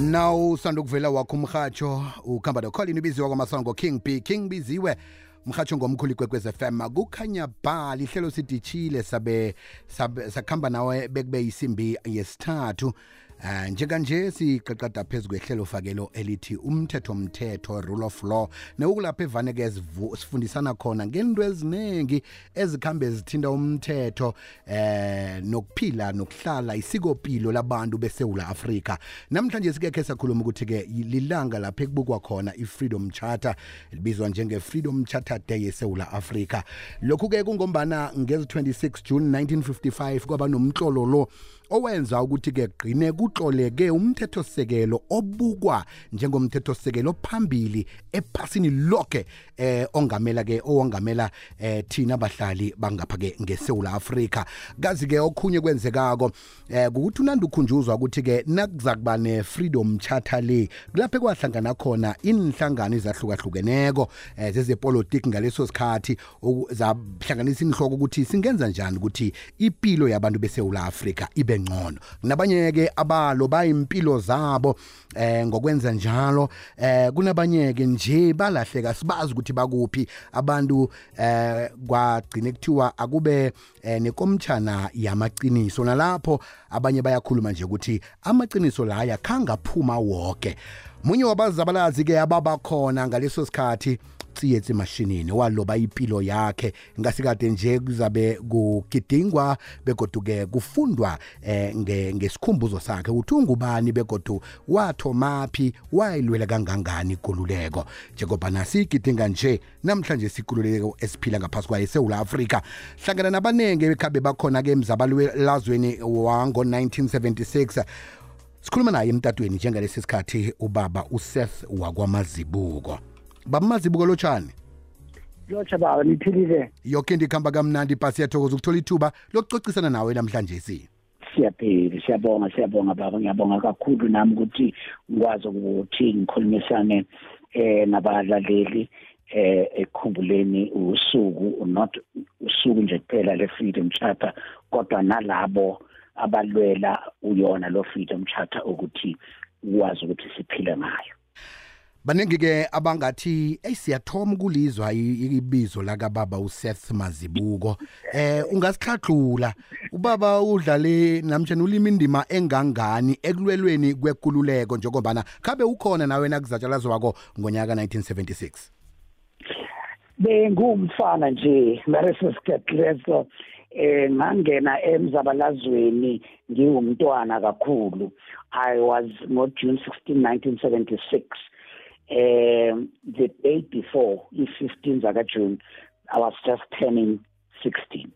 now usanda ukuvela wakho umhatsho ukhamba nocolin ubiziwa kwamasango king b king biziwe. Umhatsho ngomkhulu ikwekwez fm kukhanya ba lihlelo sidishile sabe sabe- sakuhamba nawe bekube yisimbi yesithathu. Uh, njenganje siqaqada phezu kwehlelo fakelo elithi umthetho mthetho rule of law nekulapho evane-ke sivu- sifundisana khona ngento eziningi ezikhambe zithinta umthetho eh nokuphila nokuhlala isikopilo labantu besewula afrika. Namhlanje sikekhe sakhuluma ukuthi-ke lilanga lapho ekubukwa khona i-freedom charter libizwa njenge-freedom charter day esewula afrika. Lokhu-ke kungombana ngezi-26 june 1955 kwaba nomtlolo lo owenza ukuthi-ke kugqine kutloleke umthethosisekelo obukwa njengomthethosisekelo phambili ephasini lonke eh ongamela-ke owangamela eh thina abahlali bangapha-ke ngesewula afrika. Kazi-ke okhunye kwenzekako eh kukuthi unanda ukhunjuzwa ukuthi-ke nakuza kuba ne-freedom charter le kulapho kwahlangana khona inhlangano ezahlukahlukeneko eh zezepolitiki ngaleso sikhathi zahlanganisa inhloko ukuthi singenza njani ukuthi impilo yabantu besewula afrika ibe ngcono. Kunabanye-ke abalo bayimpilo zabo eh ngokwenza njalo. Eh kunabanye-ke nje balahleka sibazi ukuthi bakuphi. Abantu eh kwagcine kuthiwa akube eh, nekomtshana yamaqiniso. Nalapho abanye bayakhuluma nje ukuthi amaqiniso laya khangaphuma woke. Munye wabazabalazi-ke ababakhona ngaleso sikhathi tsiyetsi mashinini waloba impilo yakhe. Ngasikade nje kuzabe kugidingwa begodu-ke kufundwa eh, nge- ngesikhumbuzo sakhe ukuthi ungubani begodu wathomaphi wayilwela kangangani ikululeko. Njengobana siyigidinga nje namhlanje sikululeko esiphila ngaphasi kwayo esewula afrika. Hlangana nabaningi bekhabe bakhona-ke emzabalazweni wango-1976 sikhuluma naye emtatweni njengalesi sikhathi ubaba useth wakwamazibuko. Baba mazibuko lotshani lotsha baba niphilile. Yoke into ikuhamba kamnandi bha siyathokoza ukuthola ithuba lokucocisana nawe namhlanje si? Siyaphila siyabonga siyabonga baba ngiyabonga kakhulu nami ukuthi ngikwazi ukuthi ngikhulumisane eh nabalaleli eh ekukhumbuleni usuku not usuku nje kuphela le freedom charter kodwa nalabo abalwela uyona lo freedom charter ukuthi ukwazi ukuthi siphile ngayo. Baningi-ke abangathi eyi siyathoma ukulizwa i- ibizo lakababa useth mazibuko. Eh ungasihlahlula ubaba udlale namtshana ulima indima engangani ekulwelweni kwekululeko njengobana khabe ukhona nawe nakuzatshalazwako ngonyaka 1976 bengumfana nje ngaleso sikhathi leso eh ngangena emzabalazweni ngiwumntwana kakhulu. I was ngo June 16 1976 um the day before i-15 zaka June i was just turning 16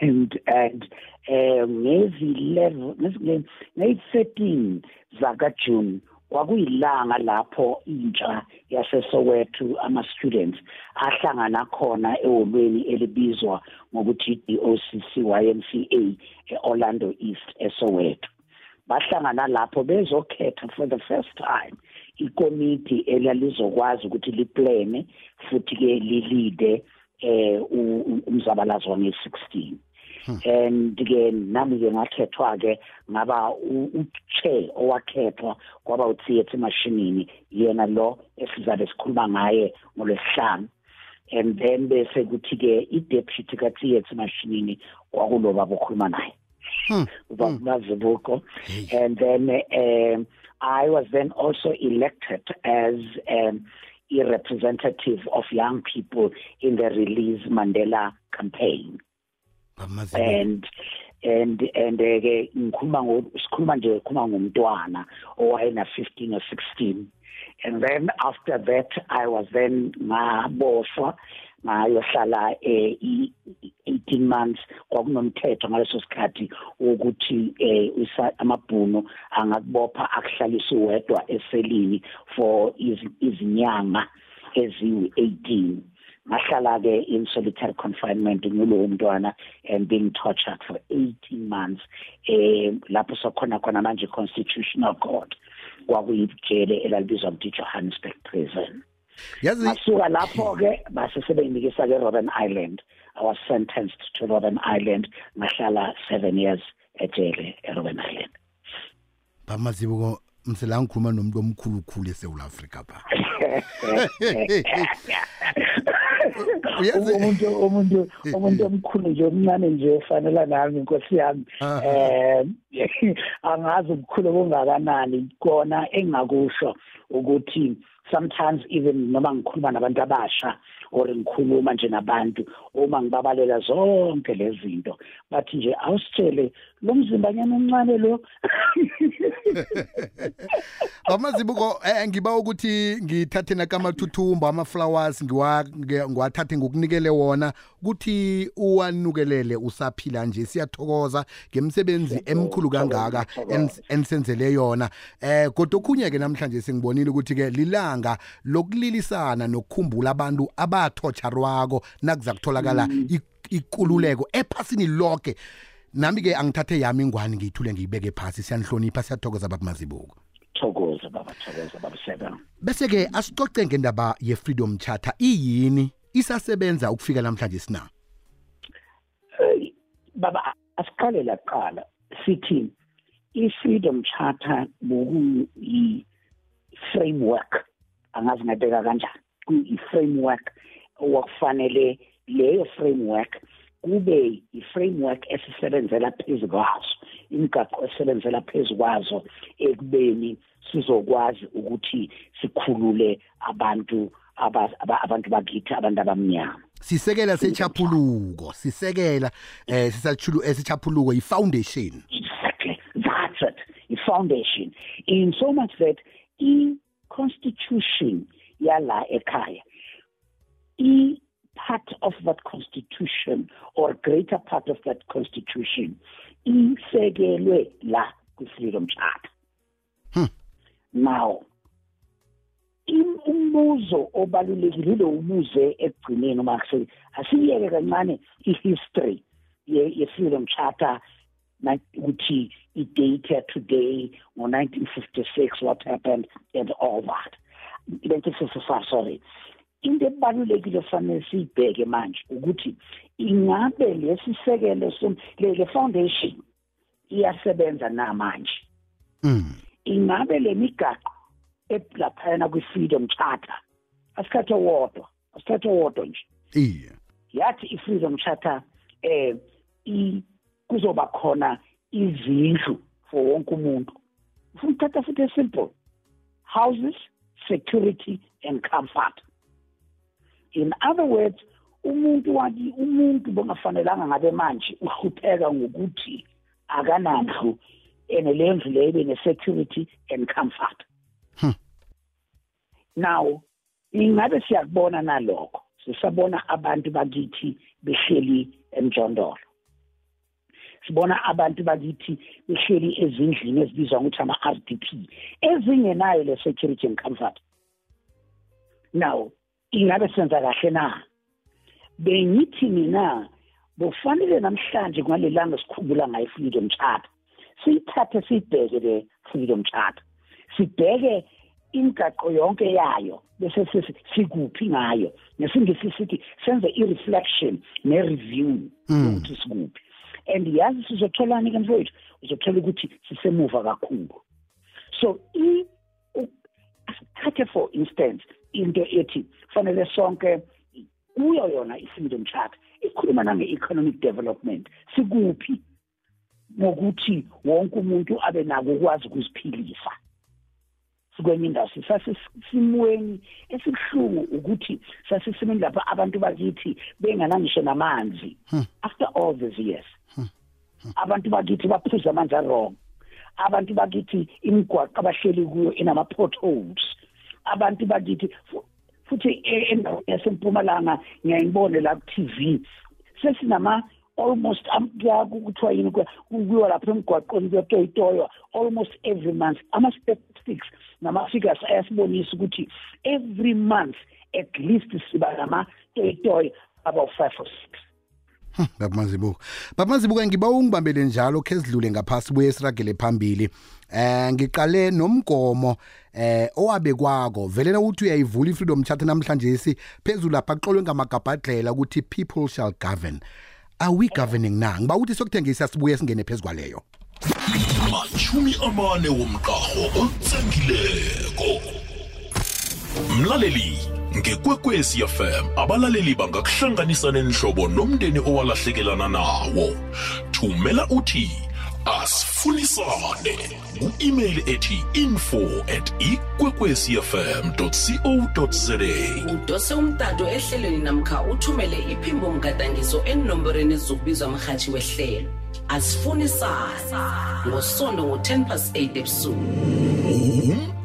and and um ngezi-11 ngezi- ngezi-13 zaka June kwakuyilanga lapho intsha yaseSoweto ama-students ahlangana khona eholweni elibizwa ngokuthi i-DOCC YMCA e-Orlando East eSoweto. Bahlangana lapho bezokhetha for the first time ikomiti elalizokwazi ukuthi liplane futhi ke lilide eh u- u- umzabalazo wange-16 and ke nami ke ngakhethwa ke ngaba u- u-chair owakhethwa kwaba utheatre mashinini yena lo esizabe sikhuluma ngaye ngolwesihlanu. And then bese kuthi ke i-deputy ka-theatre mashinini kwakuloba bokhuluma naye. Hmm. Mazibuko. And then um, I was then also elected as um, a representative of young people in the Release Mandela campaign. And and and uh, ke ngikhuluma ngo sikhuluma nje khuluma ngomntwana owayena 15 or 16 and then after that I was then ngaboshwa ngayohlala eh, i- i- 18 months kwakunomthetho ngaleso sikhathi ukuthi eh, isa- amabhuno angakubopha akuhlalisa uwedwa eselini for izi- izinyanga eziwu-18 ngahlala ke in solitary confinement ngulowo mntwana and being tortured for 18 months eh lapho sokhona khona manje constitutional court. Kwakuyijele elalibizwa ukuthi Johannesburg prison. Yazi masuka lapho ke base sebenginikisa ke Robben Island i was sentenced to Robben Island ngahlala 7 years ejele eRobben Island. Bamazibuko msela ngikhuluma nomuntu omkhulu khulu eSouth Africa pha. Uyazi- umuntu umuntu umuntu omkhulu nje omncane nje efanele nami inkosi yami. Eh angazi ukukhulu kungakanani kona engakusho ukuthi sometimes even noma ngikhuluma nabantu abasha or ngikhuluma nje nabantu uma ngibabalela zonke lezi zinto bathi nje awusitshele lo mzimbanyana omncane lo. Bamazibuko eh ngiba ukuthi ngithathe nakamathuthumba ama flowers ngiwa ngiwathathe ngokunikele wona ukuthi uwanukelele usaphila nje siyathokoza ngemsebenzi emkhulu kangaka ens- enisenzele yona. Eh kodwa okhunye ke namhlanje singibonile ukuthi ke lilanga lokulilisana nokukhumbula abantu abathotsharwako nakuza kutholakala i- ikululeko ephasini lonke nami ke angithathe yami ingwani ngiyithule ngiyibeke phasi siyanihlonipha siyathokoza baba mazibuko. Thokoza baba thokoza baba seven bese ke asicoce ngendaba ye freedom charter iyini isasebenza ukufika namhlanje sina? Eh, baba asiqale laqala sithi i-freedom charter bokuyi framework angazi ngabeka kanjani kuyi-framework okufanele leyo framework kube i-framework esisebenzela phezu kwazo imigaqo esebenzela phezu kwazo ekubeni sizokwazi ukuthi sikhulule abantu aba- aba- abantu bakithi abantu abamnyama sisekela sechaphuluko sisekela eh sisachulu esichaphuluko i foundation Exactly. That's it. The foundation. In so much that i constitution yala ekhaya i part of that constitution or greater part of that constitution isekelwe la ku freedom charter. Hmm. Now umbuzo obalulekile ubuze ekugcineni uma asiyeke kancane i-history ye ye freedom charter na- ukuthi i-data today ngo-1956 what happened and all that. 1955 sorry. Into ebalulekile fanele siyibheke manje ukuthi ingabe lesisekelo som- le foundation iyasebenza namanje mm. Ingabe le migaqo elaphayana kwi-freedom charter asikhathe wodwa asikhathe wodwa nje. Iya yathi i-freedom charter eh i kuzoba khona izindlu for wonke umuntu. Ufuna ukuthatha futhi esimple houses security and comfort. In other words umuntu waki umuntu bongafanelanga ngabe manje uhlupheka ngokuthi akanandlu ene le ndlu leyo ibe ne-security and comfort. Hmm. now ingabe siyakubona nalokho? Sisabona abantu bakithi behleli emjondolo. Sibona abantu bakithi behleli ezindlini ezibizwa ngokuthi ama-RDP ezingenayo le security and comfort now ingabe senza kahle na? Bengithi mina bofanele namhlanje kwalelanga sikhumbula ngayo freedom charter. Siyithathe siyibheke le freedom charter. Sibheke imigaqo yonke yayo bese sikuphi ngayo. Nesingisi sithi senze i-reflection ne-review ukuthi sikuphi. And yazi sizotholani ke mfowethu uzothola ukuthi sisemuva kakhulu. So i asithathe for instance into ethi fanele sonke kuyo yona i-freedom charter ikhuluma nange-economic development sikuphi? Ngokuthi wonke umuntu abe nako ukwazi ukuziphilisa. Sikwenye indawo sisasesimweni esibuhlungu ukuthi sasesimeni lapha abantu bakithi benganangisho namanzi. Hmm. after all these years abantu bakithi baphuza amanzi arong. Abantu bakithi imigwaqo abahleli kuyo inama-potholes. Abantu bakithi fu- futhi e- endaweni yasempumalanga ngiyayibone la ku-tv sesinama almost am- kuya- kuthiwa yini kuya- kuyiwa lapha emgwaqweni kuyotoyitoywa almost every month ama-statistics nama-figures ayasibonisa ukuthi every month at least siba nama-toyitoyo about-five or six. Baba mazibuko baba mazibuko ngiba ungibambele njalo khe sidlule ngaphasi buye siragele phambili. Eh ngiqale nomgomo eh owabe kwako vele uthi uyayivula i-freedom charter namhlanje si phezulu lapha kuxolwe ngamagabhadlela ukuthi people shall govern. Are we governing na? Ngiba ukuthi sokuthengisa sibuye singene phezu kwaleyo. Machumi amane womqarho otsengileko mlaleli ngekwekwezi fm abalaleli bangakuhlanganisa nenhlobo nomndeni owalahlekelana nawo. Thumela uthi asifunisane ku-email ethi info at ikwekwecfm co za udose umtato ehlelweni namkha uthumele iphimbo mgadangiso enomborweni ezokubizwa mrhatshi wehlelo. Asifuni sana ngosondo ngo-10 past 8 ebusuku.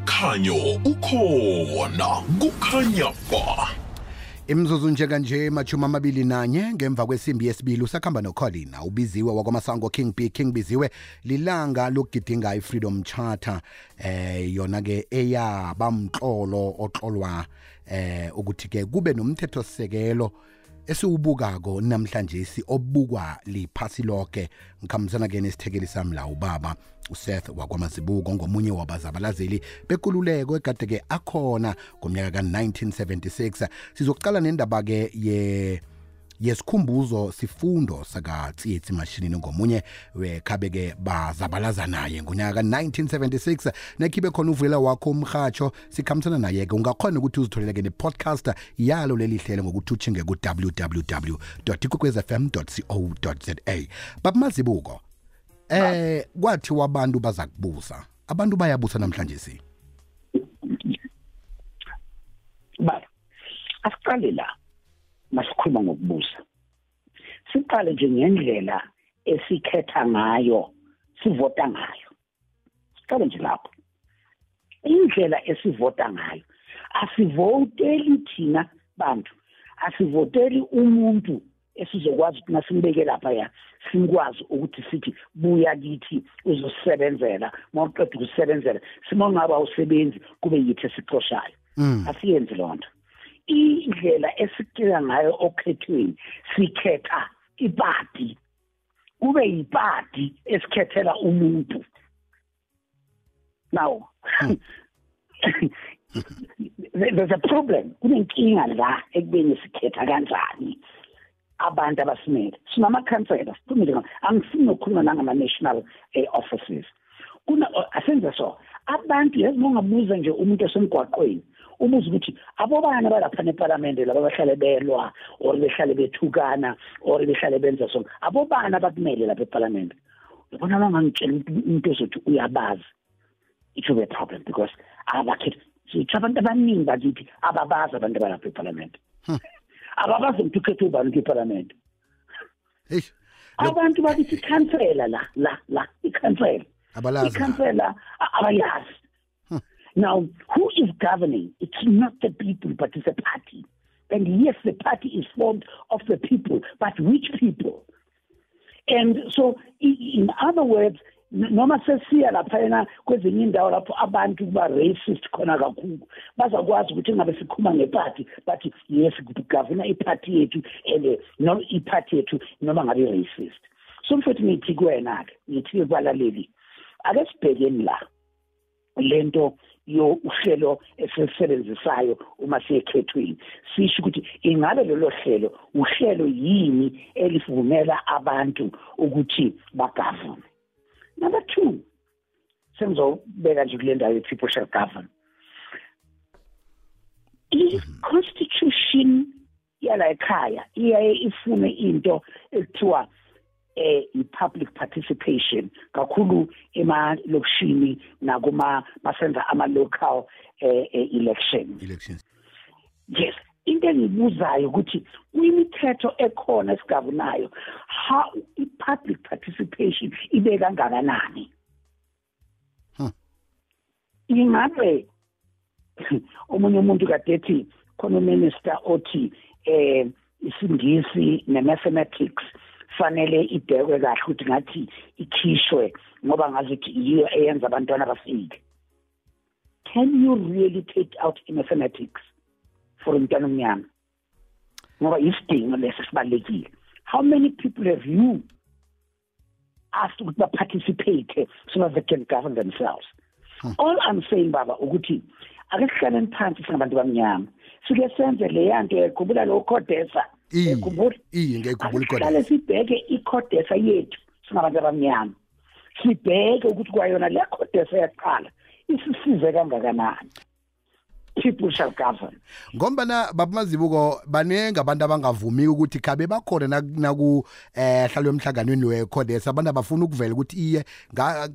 Umkhanyo ukhona. Kukhanya ba. Imzuzu njekanje machumi amabili nanye ngemva kwesimbi yesibili usakhamba nocolin ubiziwe wakwamasango king b king biziwe lilanga lokugidinga i-freedom charter. Eh yona-ke eyabamxolo oxolwa eh ukuthi-ke kube nomthethosisekelo esiwubukako namhlanje obukwa liphasi lonke ngikhambisana-ke nesithekeli sami la ubaba useth wakwamazibuko ngomunye wabazabalazeli bekululeko egade-ke akhona ngomnyaka ka-1976 sizokuqala nendaba-ke ye yesikhumbuzo sifundo sakatsietsi mashinini ngomunye wekhabe-ke bazabalaza naye ngonyaka ka-1976 nekhibe khona uvulela wakho umrhatsho sikhambisana naye-ke ungakhona ukuthi uzitholele-ke ne-podcast yalo leli hlelo ngokuthi utshinge ku-www ikwekwezfm co za babumazibuko eh kwathi abantu baza kubusa abantu bayabusa namhlanje si? Ba. Asiqale la. Masikhuluma ngokubusa siqale nje ngendlela esikhetha ngayo sivota ngayo. Siqale nje lapho. Indlela esivota ngayo asivoteli thina bantu asivoteli umuntu esizokwazi ukuthi nasimbeke lapha ya sikwazi ukuthi sithi buya kithi uzosebenzela mawuqeda ukusebenzela simongaba usebenzi kube yithi esixoshayo asiyenzi lonto indlela esikela ngayo okhethweni sikhetha ipati. Kube yipati esikhethela umuntu. Now there's a problem. Kunenkinga la ekubeni sikhetha kanjani abantu abasimele. Sinama-councillors siphumile angifuni nokukhuluma nangama-national eh, offices. Kuna asenze so abantu yazi mongabuza nje umuntu esemgwaqweni ubuza ukuthi abobani balapha neparlamente laba bahlale belwa or behlale bethukana or behlale benza so abobani abakumele lapha eparlamente yabona bangangitshela umuntu ezothi uyabazi. It will be a problem because abakhethi sithi abantu abaningi bakithi ababazi abantu abalapha eparlamente ababazi ukuthi ukhethe ubani kwiparlamente hey abantu bakithi ikhansela la la la ikhansela abalazi. Ikhansela abayazi. Now who is governing? It's not the people but it's a party. And yes the party is formed of the people but which people? And so in other words noma sesiya laphayana kwezinye indawo lapho abantu ba-racist khona kakhulu. Bazakwazi ukuthi ngabe sikhuluma ngeparty but yes gavuna iparty yethu and eh, iparty yethu noma ngabe racist so mfethu ngithi kuwena-ke ngithi kubalaleli ake sibhekeni la lento uhlelo esilisebenzisayo uma siyekhethweni sisho ukuthi ingabe lelo hlelo uhlelo yini elivumela abantu ukuthi bagavune number 2 sengizobeka nje kule ndawo people shall govern. I-constitution yala ekhaya iyaye ifune into ekuthiwa eh i-public participation kakhulu emalokishini nakuma masenza ama-local eh, eh, elections. Elections. Yes into engibuzayo ukuthi kwimithetho ekhona esigavunayo how i-public participation ibe kangakanani? Hmm. ingabe omunye umuntu kade ethi khona uminister othi eh isindisi ne-mathematics fanele ibhekwe kahle ukuthi ngathi ikhishwe ngoba yiyo eyenza abantwana can you really take out i-mathematics for umntwana omnyama? Ngoba isidingo leso sibalulekile how many people have you asked ukuthi ba-participate so that they can govern themselves? Hmm. All i'm saying baba ukuthi ake sihlaleni phansi singabantu bamnyama. Sike senze leya nto yakhumbula lo Iye, yakhumbula iye ngiyayikhumbula sihlale sibheke icodesa yethu singabantu abamnyama. Sibheke ukuthi kwayona le code seyaqala isisize kangakanani. People shall govern ngombana babumazibuko baningi abantu abangavumi ukuthi khabe bakhona naku- eh hlalwe emhlanganweni weCodes abantu abafuna ukuvela ukuthi iye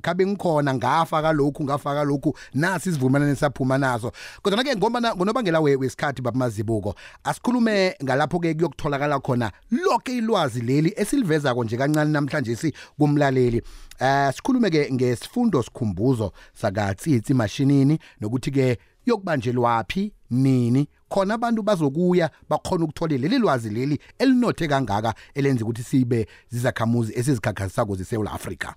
khabe ngikhona ngafaka lokhu ngafaka lokhu nasi isivumelane saphuma naso. Kodwa ke ngombana ngonobangela we- wesikhathi babumazibuko asikhulume ngalapho ke kuyokutholakala khona lonke ilwazi leli esilivezako nje kancane namhlanje si kumlaleli. Eh sikhulume ke ngesifundo sikhumbuzo sakatsitsi mashinini nokuthi ke yokubanjelwaphi nini? Khona abantu bazokuya bakhona ukuthola leli lwazi leli elinothe kangaka elenza ukuthi sibe zizakhamuzi esizikhakhazisako zeSouth Africa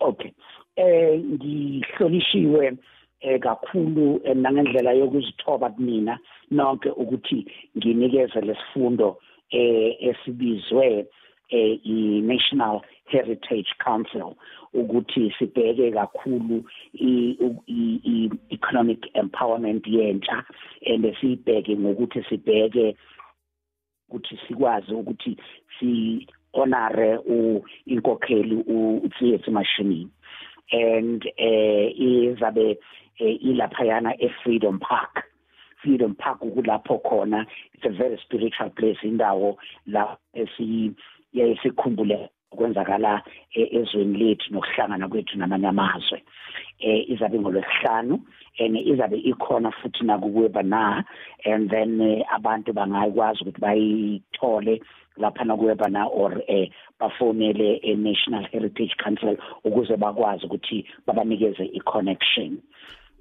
okay. Eh ngihlolishiwe eh kakhulu eh, nangendlela yokuzithoba kumina nonke ukuthi nginikeze lesifundo eh esibizwe eh i-National Heritage Council ukuthi sibheke kakhulu i- u- i- i- economic empowerment yentsha and sibheke ngokuthi sibheke ukuthi sikwazi ukuthi si honore u inkokheli uTsiyetsi Mashinini and eh izabe eh, ilaphayana eFreedom Park. Freedom Park kulapho khona. It's a very spiritual place indawo la esi yayisikhumbule kwenzakala e- ezweni lethu nokuhlangana kwethu namanye amazwe. Eh izabe ngolwesihlanu and izabe ikhona futhi nakuweba na and then eh, abantu bangakwazi ukuthi bayithole lapha nakuweba na or eh bafonele e-National Heritage Council ukuze bakwazi ukuthi babanikeze i-connection.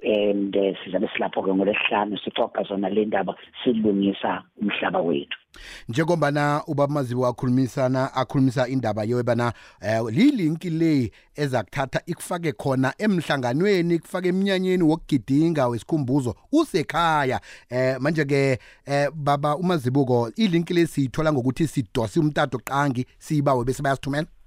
And eh, sizabe silapho ke ngolesihlanu sixoxa zona le ndaba silungisa umhlaba wethu. Njengombana ubaba mazibu akhulumisana akhulumisa indaba yobana eh lilinki le ezakuthatha ikufake khona emhlanganweni ikufake eminyanyeni wokugidinga wesikhumbuzo usekhaya. Eh manje ke eh baba umazibuko ilinki le siyithola ngokuthi sidosi umtato qangi siyibawe bese bayasithumela. yes eh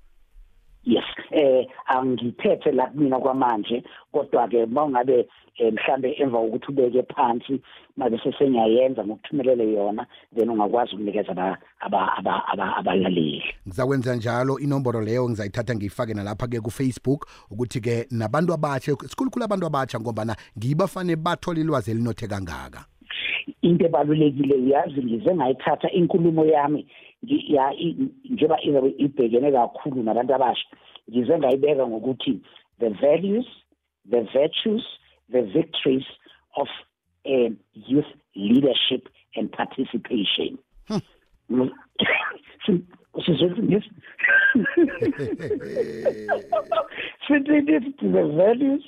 angiphethe la mina kwamanje kodwa ke mawungabe eh, mhlambe emva kokuthi ubeke phansi mabe sesengiyayenza ngokuthumelela yona then ungakwazi ukunikeza aba- aba- aba- aba- abalaleli. Ngizakwenza njalo inombolo leyo ngizayithatha ngiyifake nalapha ke ku-facebook ukuthi ke nabantu abatsha sikhulukhulu abantu abatsha ngombana ngibafane bathole ilwazi elinothe kangaka. Into ebalulekile uyazi ngize ngayithatha inkulumo yami ngi- ya njengoba ibhekene kakhulu nabantu abasha ngize ngayibeka ngokuthi the values the virtues the victories of um, youth leadership and participation Mm. Si- sizwe ngis- Sithi it the values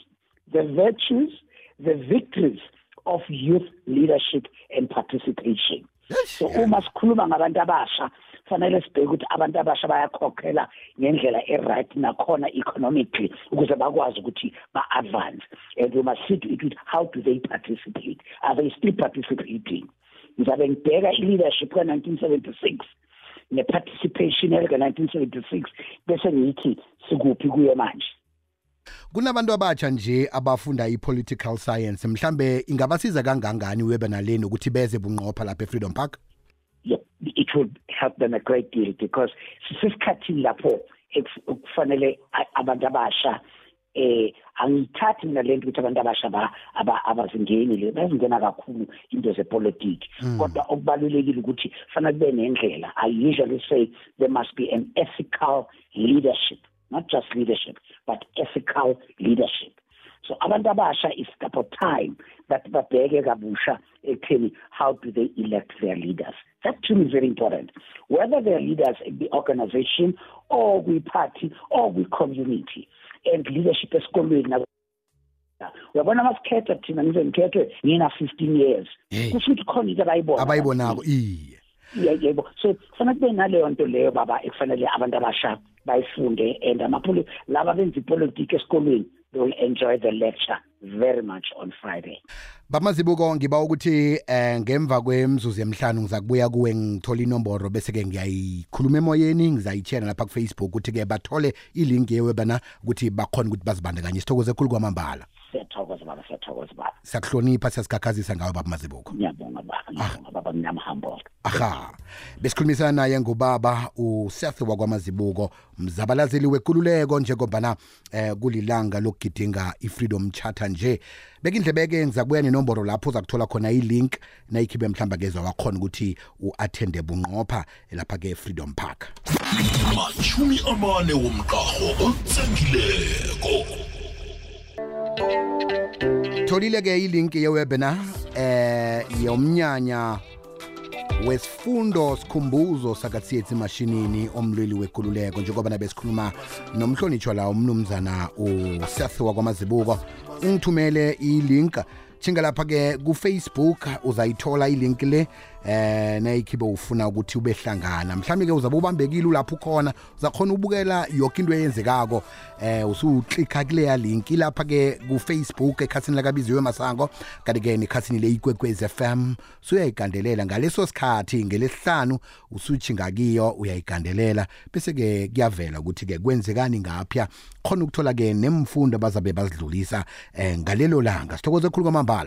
the virtues the victories of youth leadership and participation so uma sikhuluma ngabantu abasha fanele sibheke ukuthi abantu abasha bayakhokhela ngendlela e-right nakhona economically ukuze bakwazi ukuthi ba-advance. And we must see to it with how do they participate? Are they still participating? Ngizabe ngibheka i-leadership ka-1976 ne-participation yalika-1976 bese ngithi sikuphi kuye manje. Kunabantu abatsha nje abafunda i-political science mhlambe ingabasiza kangangani webe naleni ukuthi beze bunqopha lapha e-freedom park? Yeah, it would help them a great deal because sisesikhathini lapho ekuf- kufanele a- abantu abasha eh angithathi mina lento ukuthi abantu abasha ba- aba- abazingeni le bazingena kakhulu into zepolitiki. Kodwa okubalulekile ukuthi fanele kube nendlela i usually say there must be an ethical leadership not just leadership but ethical leadership. So abantu abasha is about time that babheke kabusha ekutheni how do they elect their leaders? That to me is very important. Whether their leaders in the organization or kwi-party or kwi-community and leadership esikolweni na- uyabona masikhetha thina ngize ngikhethwe ngina 15 years kusho ukuthi khona into abayibona abayibonako iye. Yebo. So kufanele kube naleyo nto leyo baba ekufanele abantu abasha bayifunde and amapoli laba benza ipolitiki esikolweni they will enjoy the lecture very much on friday. Bamazibuko ngiba ukuthi eh ngemva kwemzuzu emhlanu ngizakubuya kuwe ngithola inomboro bese ke ngiyayikhuluma emoyeni ngizayitshela lapha ku-facebook ukuthi ke bathole ilink yewebana ukuthi bakhona ukuthi bazibandakanye. Sithokoze khulu kwamambala. Siyathokoza siyathokoza baba siyathokoza baba. Siyakuhlonipha siyasigagasisa ngawe baba mazibuko ngiyabonga baba ngiyabonga baba mnyama humble aha. Besikhulumisana naye ngubaba useth wakwamazibuko mzabalazeli wekululeko njengobana eh kulilanga lokugidinga i-freedom charter nje. Bekindlebeke enza kuya nenomboro lapho uza kuthola khona i-link nayikhibe mhlawumbe kezwa wakhona ukuthi u-athende bunqopha lapha-ke e-freedom park. Machumi amane womqarho otsengileko tholile-ke ilinki yewebina eh yomnyanya wesifundo sikhumbuzo sakatsiyetsi mashinini omlweli wekululeko njengoba nabe sikhuluma nomhlonitshwa la umnumzana useth wakwamazibuko. Ungithumele ilink. Tshinga lapha-ke kufacebook uzayithola ilink le eh nayikhibe ufuna ukuthi ube hlangana. Mhlawumbe ke uzabe ubambekile lapho khona uzakhona ubukela yonke into eyenzekako. Eh usuklikha kuleya link lapha ke ku-facebook ekhathini lakabiziwe masango kanti ke nekhathini le ikwekwez FM suyayigandelela ngaleso sikhathi ngelesihlanu usuthinga kiyo uyayigandelela. Bese ke kuyavela ukuthi ke kwenzekani ngapha? Khona ukuthola ke nemfundo abazabe bazidlulisa eh ngalelo langa. Sithokoze khulu kwamambala.